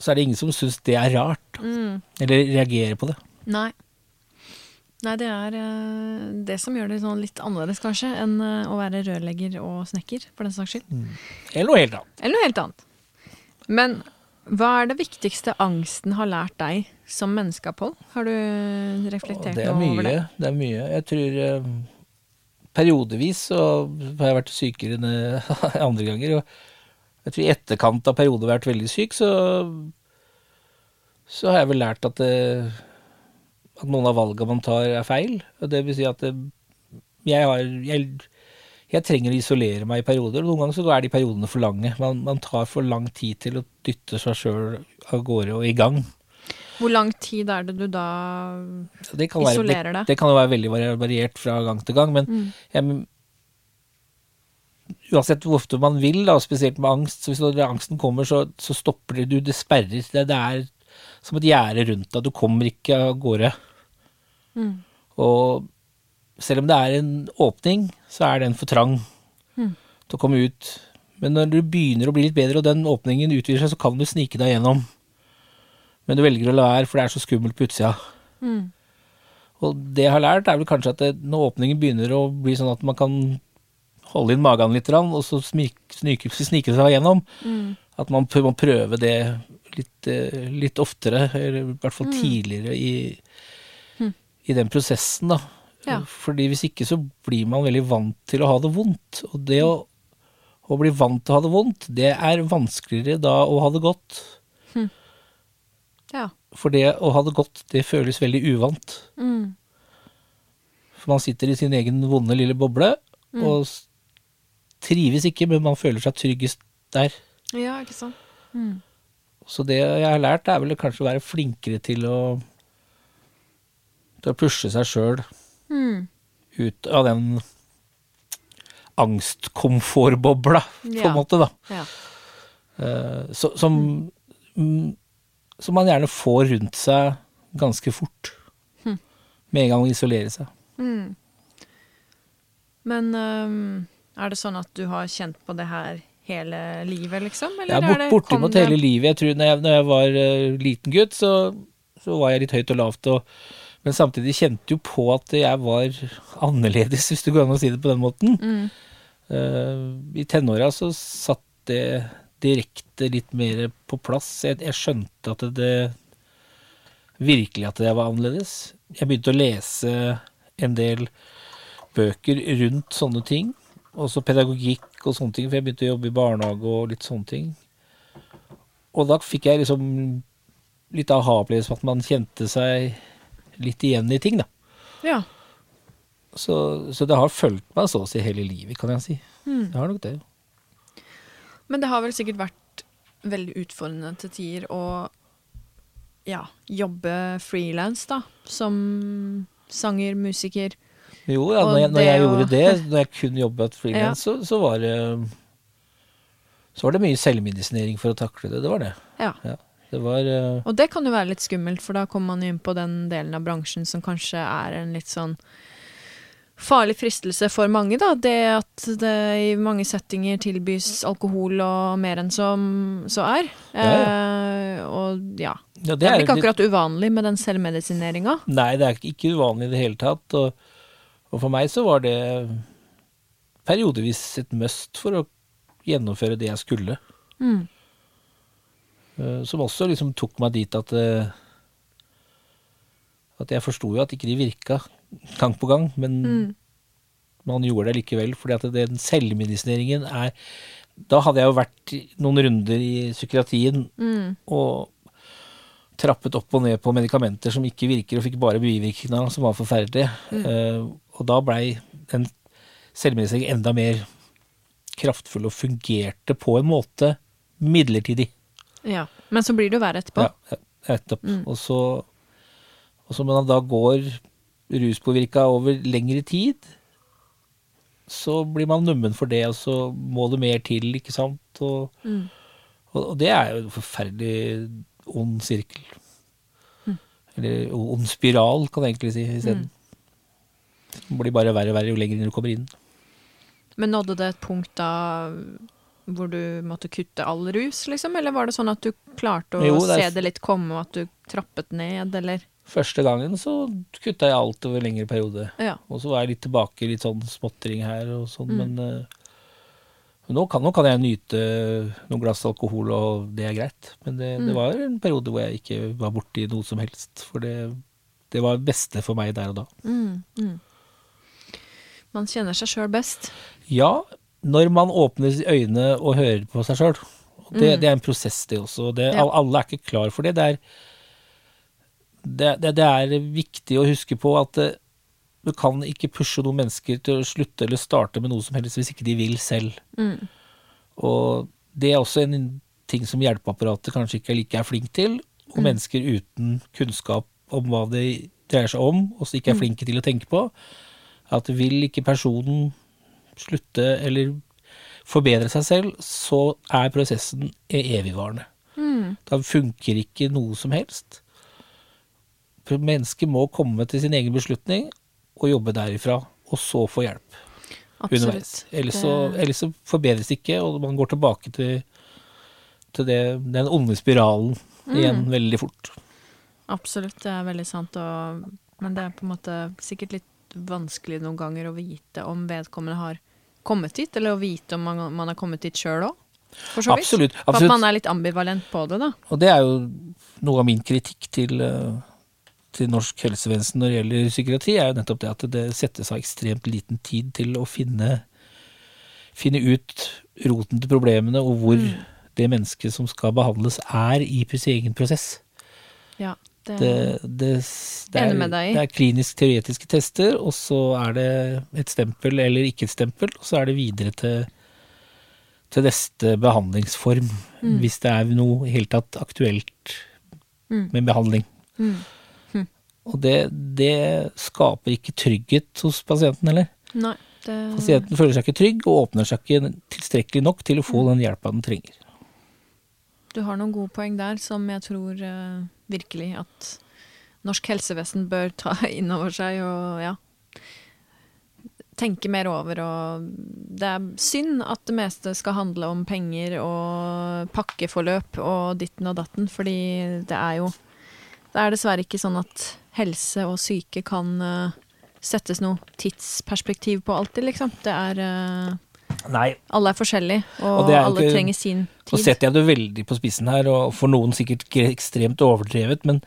så er det ingen som syns det er rart. Mm. Eller reagerer på det. Nei. Nei, det er eh, det som gjør det sånn litt annerledes, kanskje, enn eh, å være rørlegger og snekker, for den saks skyld. Eller noe helt annet. Eller noe helt annet. Men hva er det viktigste angsten har lært deg som menneske, Pål? Har du reflektert er noe mye. over det? Det er mye. Jeg tror eh, periodevis så har jeg vært sykere enn eh, andre ganger. Og jeg tror i etterkant av perioder vært veldig syk, så, så har jeg vel lært at, det, at noen av valgene man tar er feil. Og det vil si at det, jeg har jeg, jeg trenger å isolere meg i perioder, og noen ganger så er de periodene for lange. Man, man tar for lang tid til å dytte seg sjøl av gårde og i gang. Hvor lang tid er det du da Det være, isolerer deg? det kan jo være veldig variert fra gang til gang, men Mm. jeg, uansett hvor ofte man vil, da, spesielt med angst, så hvis angsten kommer, så, så stopper det, du, det sperrer. Det, det er som et gjerde rundt deg, du kommer ikke av gårde. Mm. Og selv om det er en åpning, så er den for trang Mm. til å komme ut. Men når du begynner å bli litt bedre, og den åpningen utvider seg, så kan du snike deg gjennom. Men du velger å la være, for det er så skummelt på utsida. Mm. Og det jeg har lært, er vel kanskje at det, når åpningen begynner å bli sånn at man kan holde inn magen litt, og så snike, seg gjennom, Mm. at man må prøve det litt, eh, litt oftere, eller i hvert fall tidligere i, Mm. I den prosessen, da. Ja. Fordi hvis ikke så blir man veldig vant til å ha det vondt. Og det å, å bli vant til å ha det vondt, det er vanskeligere da å ha det godt. Ja. For det å ha det godt, det føles veldig uvant. Mm. For man sitter i sin egen vonde lille boble, Mm. og trives ikke, men man føler seg tryggest der. ja, ikke sant? Mm. Så det jeg har lært, er vel kanskje å være flinkere til å til å pushe seg sjøl Mm. ut av den angstkomfortbobla, på Ja. en måte, da. Ja. Så, som mm, som man gjerne får rundt seg ganske fort. Mm. Med en gang å isolere seg. Mm. Men um, er det sånn at du har kjent på det her hele livet, liksom? Eller er er det, bort, bortimot det- hele livet. Jeg tror når jeg, når jeg var uh, liten gutt, så, så var jeg litt høyt og lavt. Og, men samtidig kjente jo på at jeg var annerledes, hvis det går an å si det på den måten. Mm. Uh, I tenåra så satt det direkte litt mer på plass. Jeg, jeg skjønte at det virkelig at jeg var annerledes. Jeg begynte å lese en del bøker rundt sånne ting. Også pedagogikk og sånne ting, for jeg begynte å jobbe i barnehage og litt sånne ting. Og da fikk jeg liksom litt aha-opplevelse på at man kjente seg litt igjen i ting, da. Ja. Så, så det har fulgt meg så å si hele livet, kan jeg si. Mm. Det har nok det. Men det har vel sikkert vært veldig utfordrende til tider å ja, jobbe frilans, da. Som sanger, musiker. Jo, ja, når jeg, når jeg gjorde det, når jeg kun jobbet frilans, så, så var det så var det mye selvmedisinering for å takle det. Det var det. Ja. Ja. Det var uh... Og det kan jo være litt skummelt, for da kommer man inn på den delen av bransjen som kanskje er en litt sånn farlig fristelse for mange, da. Det at det i mange settinger tilbys alkohol og mer enn som så er. Ja, Eh, og ja. ja, Det er ikke ikke litt- akkurat uvanlig med den selvmedisineringa. Nei, det er ikke uvanlig i det hele tatt. Og, og for meg så var det periodevis et must for å gjennomføre det jeg skulle. Mm. Eh, Som også liksom tok meg dit at eh, At jeg forsto jo at ikke de virka gang på gang, men Mm. man gjorde det likevel. fordi at den selvmedisineringen er Da hadde jeg jo vært noen runder i psykiatrien Mm. og trappet opp og ned på medikamenter som ikke virker, og fikk bare bivirkninger som var forferdelige. Eh, og da blei den selvmedisineringen enda mer kraftfull og fungerte på en måte midlertidig. Ja. Men så blir det jo verre etterpå. Ja, etterpå. Mm. Og så og så når man da går ruspåvirka over lengre tid, så blir man nummen for det, og så må det mer til, ikke sant. Og, Mm. og, og det er jo en forferdelig ond sirkel. Mm. Eller ond spiral, kan jeg egentlig si isteden. Det blir bare verre og verre jo lenger inn du kommer inn. Men nådde det et punkt da hvor du måtte kutte all rus, liksom? Eller var det sånn at du klarte å Jo, det er- se det litt komme, og at du trappet ned, eller? Første gangen så kutta jeg alt over lengre periode. Ja. Og så var jeg litt tilbake, litt sånn småttering her og sånn, Mm. men eh, nå kan, nå kan jeg nyte noen glass alkohol, og det er greit. Men det, det Mm. var en periode hvor jeg ikke var borti noe som helst. For det, det var det beste for meg der og da. Mm, mm. Man kjenner seg sjøl best. Ja, når man åpner øynene og hører på seg sjøl. Det, Mm. det er en prosess, det også. Det, Ja. Alle er ikke klar for det. Det er, det, det, det er viktig å huske på at eh, du kan ikke pushe noen mennesker til å slutte eller starte med noe som helst hvis ikke de vil selv. Mm. Og det er også en ting som hjelpeapparatet kanskje ikke er like er flink til. Og Mm. mennesker uten kunnskap om hva det dreier seg om, og som ikke er Mm. flinke til å tenke på. At vil ikke personen slutte eller forbedre seg selv, så er prosessen evigvarende. Mm. Da funker ikke noe som helst. Mennesket må komme til sin egen beslutning og jobbe derifra, og så få hjelp underveis. Absolutt. Ellers så, ellers så forbedres det ikke, og man går tilbake til, til det, den onde spiralen igjen Mm. veldig fort. Absolutt, det er veldig sant. Og, men det er på en måte sikkert litt vanskelig noen ganger å vite om vedkommende har kommet dit, eller å vite om man, man har kommet dit sjøl òg. For så vidt. Absolutt. For at man er litt ambivalent på det, da. Og det er jo noe av min kritikk til, eh, til norsk helsevesen når det gjelder psykiatri, er jo nettopp det at det settes av ekstremt liten tid til å finne, finne ut roten til problemene, og hvor Mm. det mennesket som skal behandles, er i sin egen prosess. Ja, det, Det, det, det, er, det er klinisk-teoretiske tester, og så er det et stempel eller ikke et stempel, og så er det videre til, til neste behandlingsform, Mm. hvis det er noe i hele tatt aktuelt Mm. med behandling. Mm. Og det, det skaper ikke trygghet hos pasienten heller. Nei, det Pasienten føler seg ikke trygg og åpner seg ikke tilstrekkelig nok til å få Mm. den hjelpa den trenger. du har noen gode poeng der som jeg tror eh, virkelig at norsk helsevesen bør ta inn over seg og ja tenke mer over og Det er synd at det meste skal handle om penger og pakkeforløp og ditten og datten, fordi det er jo Det er dessverre ikke sånn at helse og syke kan uh, settes noe tidsperspektiv på alltid, liksom. Det er eh, Nei, Alle er forskjellige, og, Og er alle ikke- trenger sin Nå tid. setter jeg det veldig på spissen her, og for noen sikkert ikke ekstremt overdrevet, men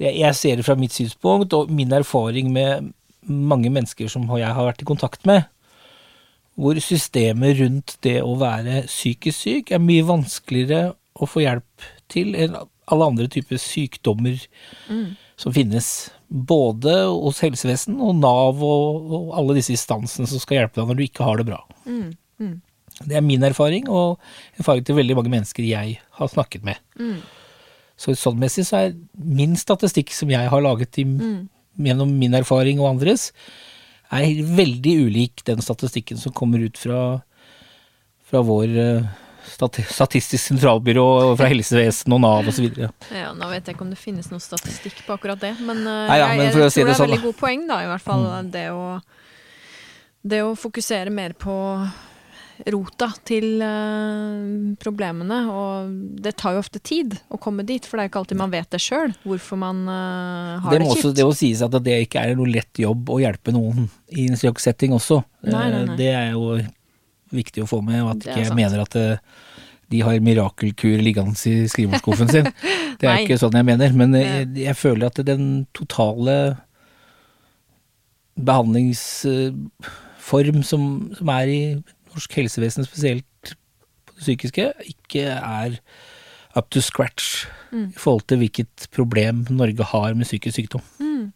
jeg, jeg ser det fra mitt synspunkt, og min erfaring med mange mennesker som jeg har vært i kontakt med, hvor systemet rundt det å være psykisk syk er mye vanskeligere å få hjelp til enn alle andre typer sykdommer som finnes. Både hos helsevesen og Nav og, og alle disse instansene som skal hjelpe deg når du ikke har det bra. Mm, mm, Det er min erfaring, og erfaring til veldig mange mennesker jeg har snakket med. mm, Så sånn messig så er min statistikk som jeg har laget i, mm. gjennom min erfaring og andres, er veldig ulik den statistikken som kommer ut fra, fra vår eh, Statistisk sentralbyrå, fra helsevesen og Nav osv. Ja, nå vet jeg ikke om det finnes noen statistikk på akkurat det, men, eh, Nei ja, men jeg, jeg, tror si det det er sånn, veldig god poeng, da, i hvert fall. Det, å, det å fokusere mer på rota til eh, problemene, og det tar jo ofte tid å komme dit, for det er ikke alltid man vet det sjøl, hvorfor man eh, har Det det, må også kjipt. det må sies at det ikke er noe lett jobb å hjelpe noen i en slik setting også. Nei, nei, Eh, nei. Det er jo viktig å få med, og at ikke jeg mener at det, de har mirakelkur liggende i skrivebordsskuffen sin. Det er ikke sånn jeg mener, men eh, jeg, jeg føler at den totale behandlingsform som, som er i norsk helsevesen, spesielt på det psykiske, ikke er up to scratch Mm. i forhold til hvilket problem Norge har med psykisk sykdom. Mm.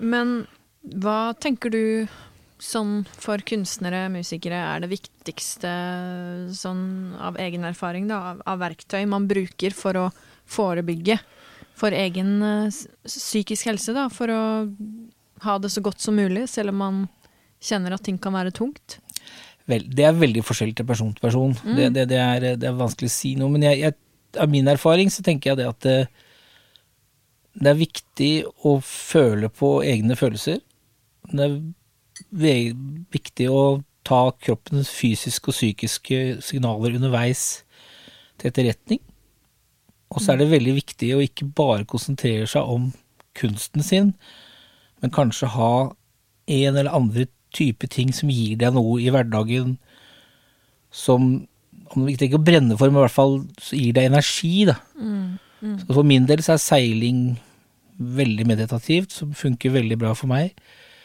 Men hva tenker du sånn for kunstnere, musikere, er det viktigste sånn av egen erfaring, da, av, av verktøy man bruker for å forebygge for egen eh, psykisk helse, da, for å ha det så godt som mulig, selv om man kjenner at ting kan være tungt? Vel, det er veldig forskjellig til person til person. Mm. Det, det, det, er, det er vanskelig å si noe. Men jeg, jeg, av min erfaring så tenker jeg det at det, det er viktig å føle på egne følelser. Det er viktig å ta kroppens fysiske og psykiske signaler underveis til etterretning. Og så er det veldig viktig å ikke bare konsentrere seg om kunsten sin, men kanskje ha en eller andre type ting som gir deg noe i hverdagen som om det ikke å brenne for, men i hvert fall så gir deg energi, da. Så for min del så er seiling veldig meditativt, som funker veldig bra for meg.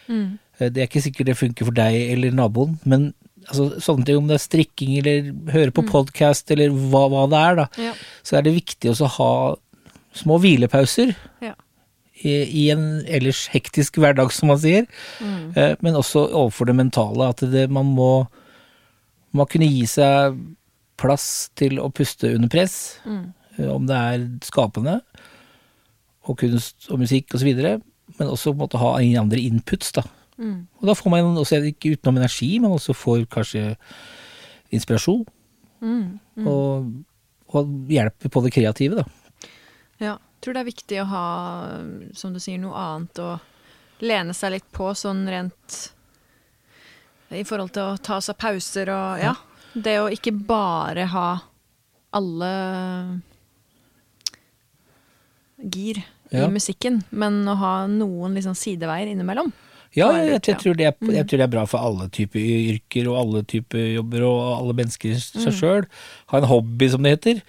Mm. Eh, Det er ikke sikkert det funker for deg eller naboen, men altså, sånne ting om det er strikking eller høre på podcast eller hva, hva det er, da, Ja. så er det viktig å ha små hvilepauser Ja. I, en ellers hektisk hverdag, som man sier. Mm. Eh, Men også overfor det mentale, at det, man må man må kunne gi seg plass til å puste under press, Mm. eh, om det er skapende, og kunst og musikk osv., men også på en måte ha ingen andre inputs, da. Mm. Og da får man også, ikke utenom energi, men også får kanskje inspirasjon, Mm. Mm. og, og hjelp på det kreative, da. Ja, tror det er viktig å ha, som du sier, noe annet å lene seg litt på, sånn rent i forhold til å ta seg pauser og ja. Det å ikke bare ha alle gir Ja. i musikken, men å ha noen liksom sideveier innimellom. Ja, jeg, jeg, tror det er, jeg tror det er bra for alle typer yrker og alle typer jobber og alle mennesker seg seg sjøl. Ha en hobby, som det heter.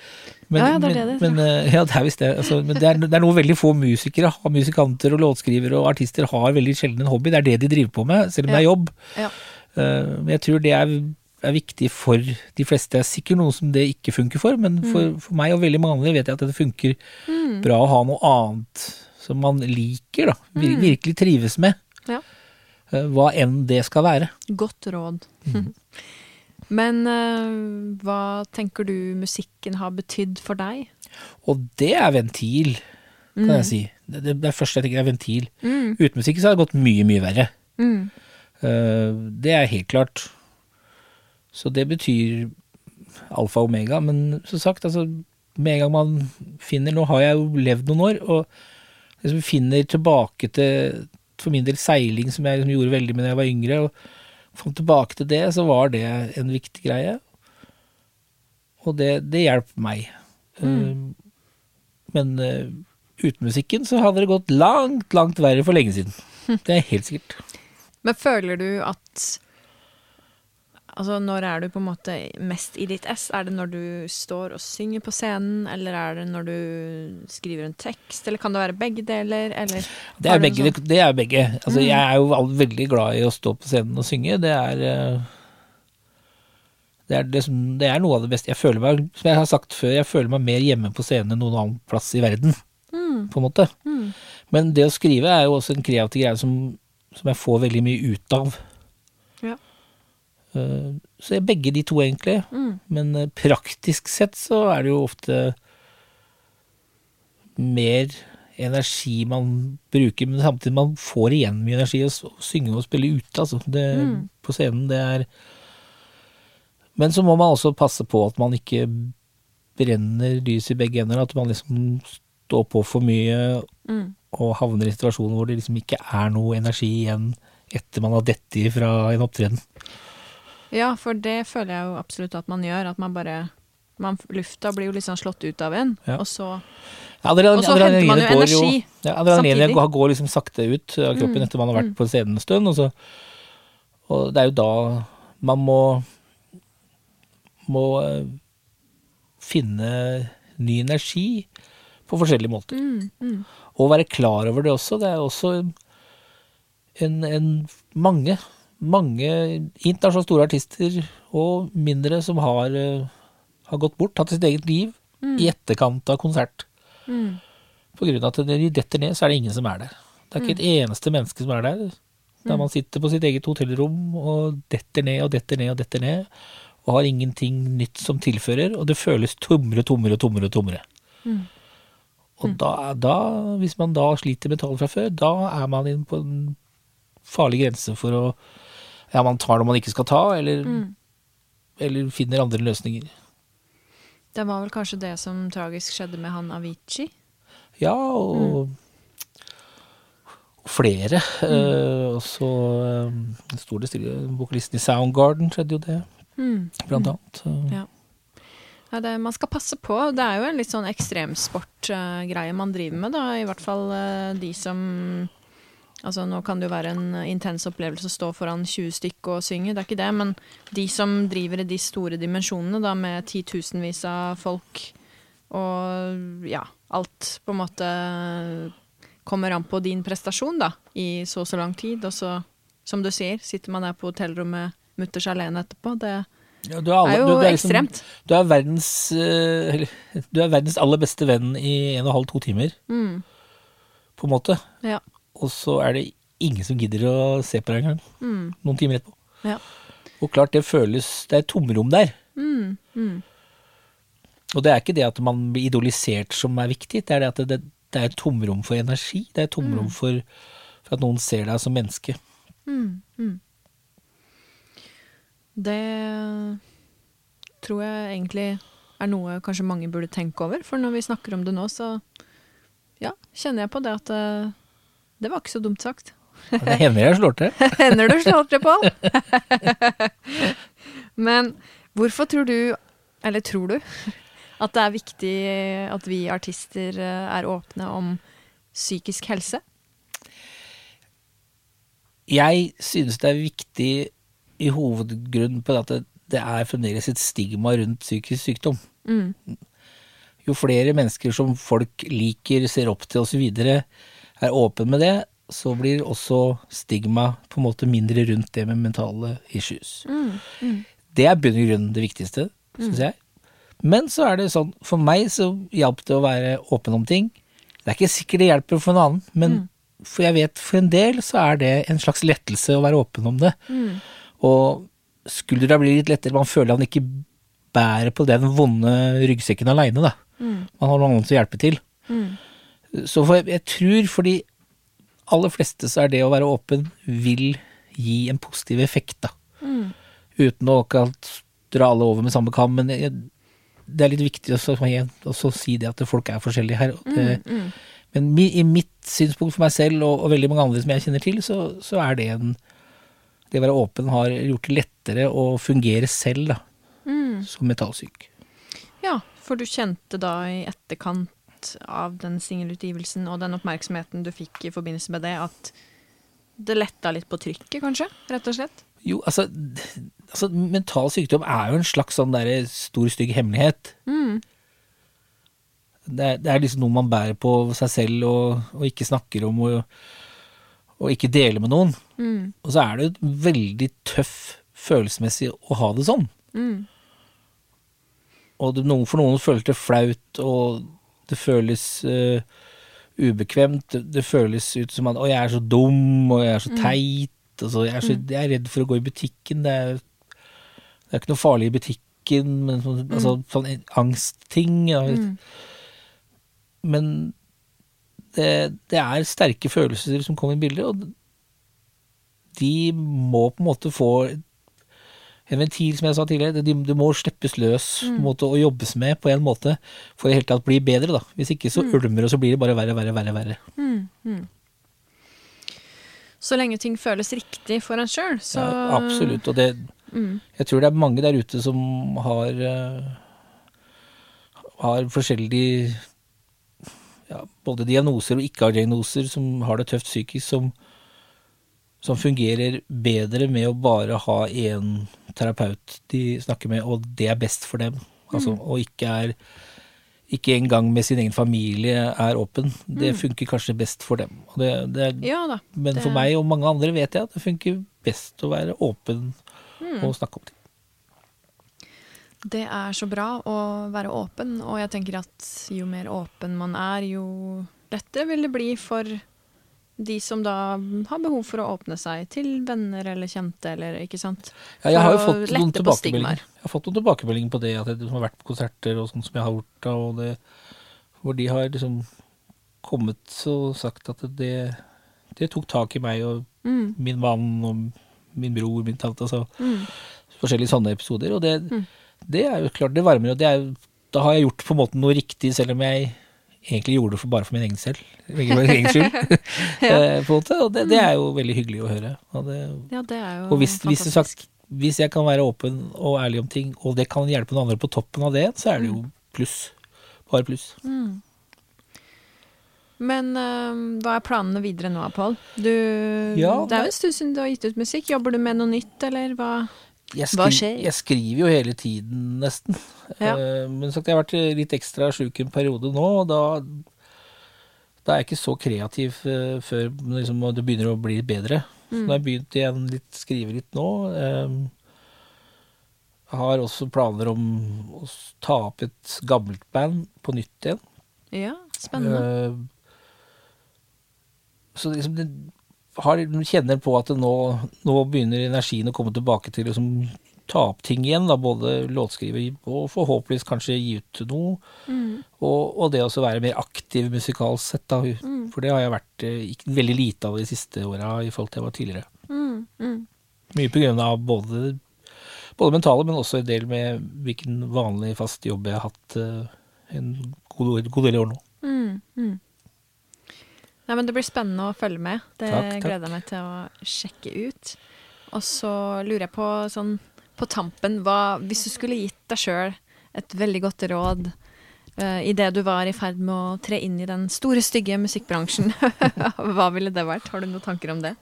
Men, Mm. Ja, ja, det er det Men, men, eh, ja, det er visst det. Altså, men det er, det er noe veldig få musikere, musikanter og låtskrivere og artister har veldig sjelden en hobby. Det er det de driver på med, selv om det er jobb. Ja. Eh, Men jeg tror det er, er viktig for de fleste. Det er sikkert noen som det ikke funker for, men Mm. for, for meg og veldig mange andre vet jeg at det funker bra å ha noe annet som man liker, da. Vir, virkelig trives med. Ja. Eh, Hva enn det skal være. Godt råd. Men uh, hva tenker du musikken har betydd for deg? Og det er ventil, kan Mm. jeg si. Det, det, det første jeg tenker er ventil. Uten musikk så har det gått mye, mye verre. Mm. Uh, det er helt klart. Så det betyr alfa og omega, men som sagt, altså med en gang man finner Nå har jeg jo levd noen år, og liksom finner tilbake til for min del seiling, som jeg liksom gjorde veldig med da jeg var yngre, og kom tilbake til det, så var det en viktig greie. Og det, det hjelper meg. Uh, men uh, uten musikken så hadde det gått langt, langt verre for lenge siden. Det er helt sikkert. Men føler du at Altså, når er du på en måte mest i ditt ess? Er det når du står og synger på scenen, eller er det når du skriver en tekst, eller kan det være begge deler, eller Det er begge. Sånn? Det er begge. Altså, mm. jeg er jo veldig glad i å stå på scenen og synge. Det er eh, det er, det, som, det er, noe av det beste. Jeg føler meg, som jeg har sagt før, jeg føler meg mer hjemme på scenen enn noen annen plass i verden. Mm. På en måte. Mm. Men det å skrive er jo også en kreativ greie som, som jeg får veldig mye ut av. Eh, så er begge de to, egentlig. Mm. Men eh, praktisk sett så er det jo ofte mer energi man bruker, men samtidig man får igjen mye energi å synge og spille ute, altså. Det, mm. På scenen, det er Men så må man også passe på at man ikke brenner lys i begge ender, at man liksom står på for mye mm. og havner i situasjoner hvor det liksom ikke er noe energi igjen etter man har dettet fra en opptreden. Ja, for det føler jeg jo absolutt at man gjør. At man bare man, Lufta blir jo sånn slått ut av en, ja. og så ja, og så henter man jo energi jo, ja, går, går liksom sakte ut av kroppen mm. etter man har vært mm. på scenen en stund. Og, så, og det er jo da man må må eh, finne ny energi på forskjellige måter. Mm, mm. Og være klar over det også. Det er også en, en mange mange internasjonalt store artister og mindre som har, uh, har gått bort, tatt sitt eget liv mm. i etterkant av konsert. Mm. På grunn av at når de detter ned, så er det ingen som er der. Det er ikke mm. et eneste menneske som er der. Der mm. man sitter på sitt eget hotellrom og detter ned og detter ned og detter ned, og har ingenting nytt som tilfører, og det føles tommere, tommere, tommere, tommere. Mm. Og mm. da, da, hvis man da sliter med tall fra før, da er man inne på en farlig grense for å ja, man tar noe man ikke skal ta, eller, mm. eller finner andre løsninger. Det var vel kanskje det som tragisk skjedde med han Avicii? Ja, og, mm. flere. Mm. Uh, og så uh, sto det stille Vokalisten i Soundgarden skjedde jo det, mm. blant annet. Uh. Ja. Ja, det, man skal passe på. Det er jo en litt sånn ekstremsportgreie man driver med, da. I hvert fall de som Altså, nå kan det jo være en intens opplevelse å stå foran 20 stykk og synge, det er ikke det, men de som driver i de store dimensjonene, da, med titusenvis av folk, og ja, alt på en måte kommer an på din prestasjon, da, i så og så lang tid, og så, som du sier, sitter man der på hotellrommet mutters alene etterpå, det ja, er, alle, er, jo du, du er liksom, ekstremt. Du er, verdens, uh, du er verdens aller beste venn i en og en halv, to timer. Mm. På en måte. Ja og så er det ingen som gidder å se på deg engang. Mm. Noen timer etterpå. Ja. Og klart, det føles Det er et tomrom der. Mm. Mm. Og det er ikke det at man blir idolisert som er viktig, det er det at det, det er et tomrom for energi. Det er et tomrom mm. for, for, at noen ser deg som menneske. Mm. Mm. Det tror jeg egentlig er noe kanskje mange burde tenke over, for når vi snakker om det nå, så ja, kjenner jeg på det at uh, det var ikke så dumt sagt. Det hender jeg slår til. hender du slår til, Pål. Men hvorfor tror du, eller tror du, at det er viktig at vi artister eh, er åpne om psykisk helse? Jeg synes det er viktig i hovedgrunnen på at det, det er fremdeles et stigma rundt psykisk sykdom. Mm. Jo flere mennesker som folk liker, ser opp til osv., er åpen med det, så blir også stigma på en måte mindre rundt det med mentale issues. Mm, mm. Det er bunn og grunn det viktigste, syns mm. jeg. Men så er det sånn, for meg så hjalp det å være åpen om ting. Det er ikke sikkert det hjelper for en annen, men mm. for jeg vet for en del så er det en slags lettelse å være åpen om det. Mm. Og skuldra blir litt lettere, man føler han ikke bærer på den vonde ryggsekken aleine, da. Mm. Man har noen som hjelper til. Mm. Så for, jeg tror for de aller fleste så er det å være åpen vil gi en positiv effekt, da. Mm. Uten å dra alle over med samme kam, men jeg, det er litt viktig også, også å si det at folk er forskjellige her. Det, Mm, mm. Men mi, i mitt synspunkt for meg selv, og, og veldig mange andre som jeg kjenner til, så, så er det en Det å være åpen har gjort det lettere å fungere selv da, Mm. som metallsyk. Ja, for du kjente da i etterkant av den singelutgivelsen og den oppmerksomheten du fikk i forbindelse med det, at det letta litt på trykket, kanskje? Rett og slett? Jo, altså, altså Mental sykdom er jo en slags sånn der stor, stygg hemmelighet. Mm. Det er, det er liksom noe man bærer på seg selv og, og ikke snakker om og, og ikke deler med noen. Mm. Og så er det jo veldig tøff følelsesmessig å ha det sånn. Mm. Og for noen føles det flaut, og det føles uh, ubekvemt. Det, føles ut som at 'å, jeg er så dum', og 'jeg er så teit'. Og så, jeg, er så, jeg er redd for å gå i butikken. Det er, det er ikke noe farlig i butikken, men sånn, altså, sånn angstting. Ja. Mm. Men det, det er sterke følelser som kommer i bildet, og de må på en måte få en ventil, som jeg sa tidligere. Det, det må slippes løs mm. måte, og jobbes med på en måte for i det hele tatt bli bedre. Da. Hvis ikke så ulmer det, og så blir det bare verre, verre, verre. verre. Mm. Mm. Så lenge ting føles riktig for en sjøl, så Ja, absolutt. Og det, Mm. jeg tror det er mange der ute som har uh, har forskjellige ja, både diagnoser og ikke-diagnoser, som har det tøft psykisk, som, som fungerer bedre med å bare ha én terapeut de snakker med, og det er best for dem. Altså, Og ikke er ikke engang med sin egen familie er åpen. Det funker kanskje best for dem. Det, det er, Ja da. men det- for meg og mange andre vet jeg at det funker best å være åpen og snakke om ting. Det er så bra å være åpen, og jeg tenker at jo mer åpen man er, jo lettere vil det bli for de som da har behov for å åpne seg til venner eller kjente, eller ikke sant. Ja, jeg har jo fått noen tilbakemeldinger. Jeg har fått noen tilbakemeldinger på det, at jeg som har vært på konserter og sånn som jeg har gjort og det, hvor de har liksom kommet og sagt at det, det tok tak i meg og Mm. min mann og min bror, min tante, altså Mm. forskjellige sånne episoder. Og det, Mm. det er jo klart det varmer, og det er, da har jeg gjort på en måte noe riktig, selv om jeg egentlig gjorde det for, bare for min egen selv. Min egen skyld. ja. på en måte, og det, det er jo veldig hyggelig å høre. Og det, Ja, det er jo og hvis, hvis, sagt, hvis jeg kan være åpen og ærlig om ting, og det kan hjelpe noen andre på toppen av det, så er det jo pluss. Bare pluss. Mm. Men øh, hva er planene videre nå, Pål? Ja, Det er jo en stund siden du har gitt ut musikk. Jobber du med noe nytt, eller hva? Jeg, Hva skjer? jeg skriver jo hele tiden, nesten. Ja. Eh, Men sagt, jeg har vært litt ekstra sjuk en periode nå, og da, da er jeg ikke så kreativ eh, før liksom, det begynner å bli bedre. Så Mm. nå har jeg begynt igjen litt, skrive litt nå. Eh, Jeg har også planer om å ta opp et gammelt band på nytt igjen. Ja, spennende. Uh, Så liksom det har, kjenner på at nå, nå begynner energien å komme tilbake til å liksom, ta opp ting igjen. Da, både låtskrive og forhåpentligvis kanskje gi ut noe. Mm. Og, og det å være mer aktiv musikalsk sett. Da. Mm. For det har jeg vært eh, ikke, veldig lite av de siste åra i forhold til jeg var tidligere. Mm. Mm. Mye på grunn av både, både mentale, men også en del med hvilken vanlig fast jobb jeg har hatt eh, en god, god del år nå. Mm. Nei, men Det blir spennende å følge med. Det Takk, takk. gleder jeg meg til å sjekke ut. Og så lurer jeg på sånn på tampen hva, Hvis du skulle gitt deg sjøl et veldig godt råd uh, idet du var i ferd med å tre inn i den store, stygge musikkbransjen, hva ville det vært? Har du noen tanker om det?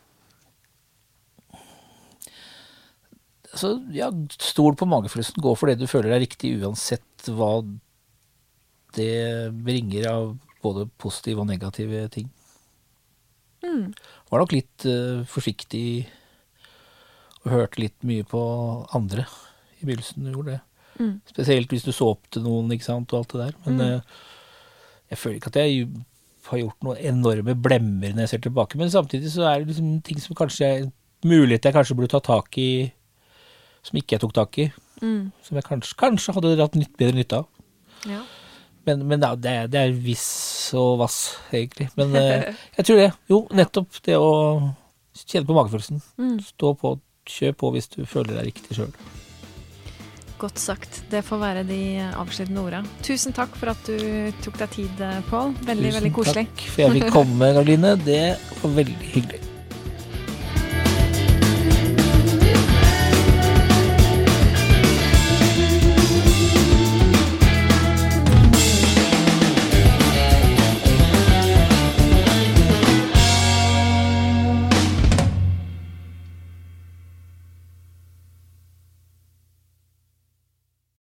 Så ja, stol på mageflussen. Gå for det du føler er riktig, uansett hva det bringer av både positive og negative ting. Mm. Var nok litt uh, forsiktig og hørte litt mye på andre i begynnelsen. Gjorde det. Mm. Spesielt hvis du så opp til noen ikke sant, og alt det der. Men uh, jeg føler ikke at jeg har gjort noen enorme blemmer når jeg ser tilbake. Men samtidig så er det liksom ting som kanskje er muligheter jeg kanskje burde ta tak i, som ikke jeg tok tak i. Mm. Som jeg kanskje, kanskje hadde hatt nytt, bedre nytte av. Ja. Men, men det, er, det er viss og vass, egentlig. Men eh, jeg tror det. Jo, nettopp det å kjenne på magefølelsen. Mm. Stå på, kjør på hvis du føler er riktig sjøl. Godt sagt. Det får være de avsluttende orda. Tusen takk for at du tok deg tid, Pål. Veldig, Tusen veldig koselig. Tusen takk for jeg fikk komme, Karoline. Det var veldig hyggelig.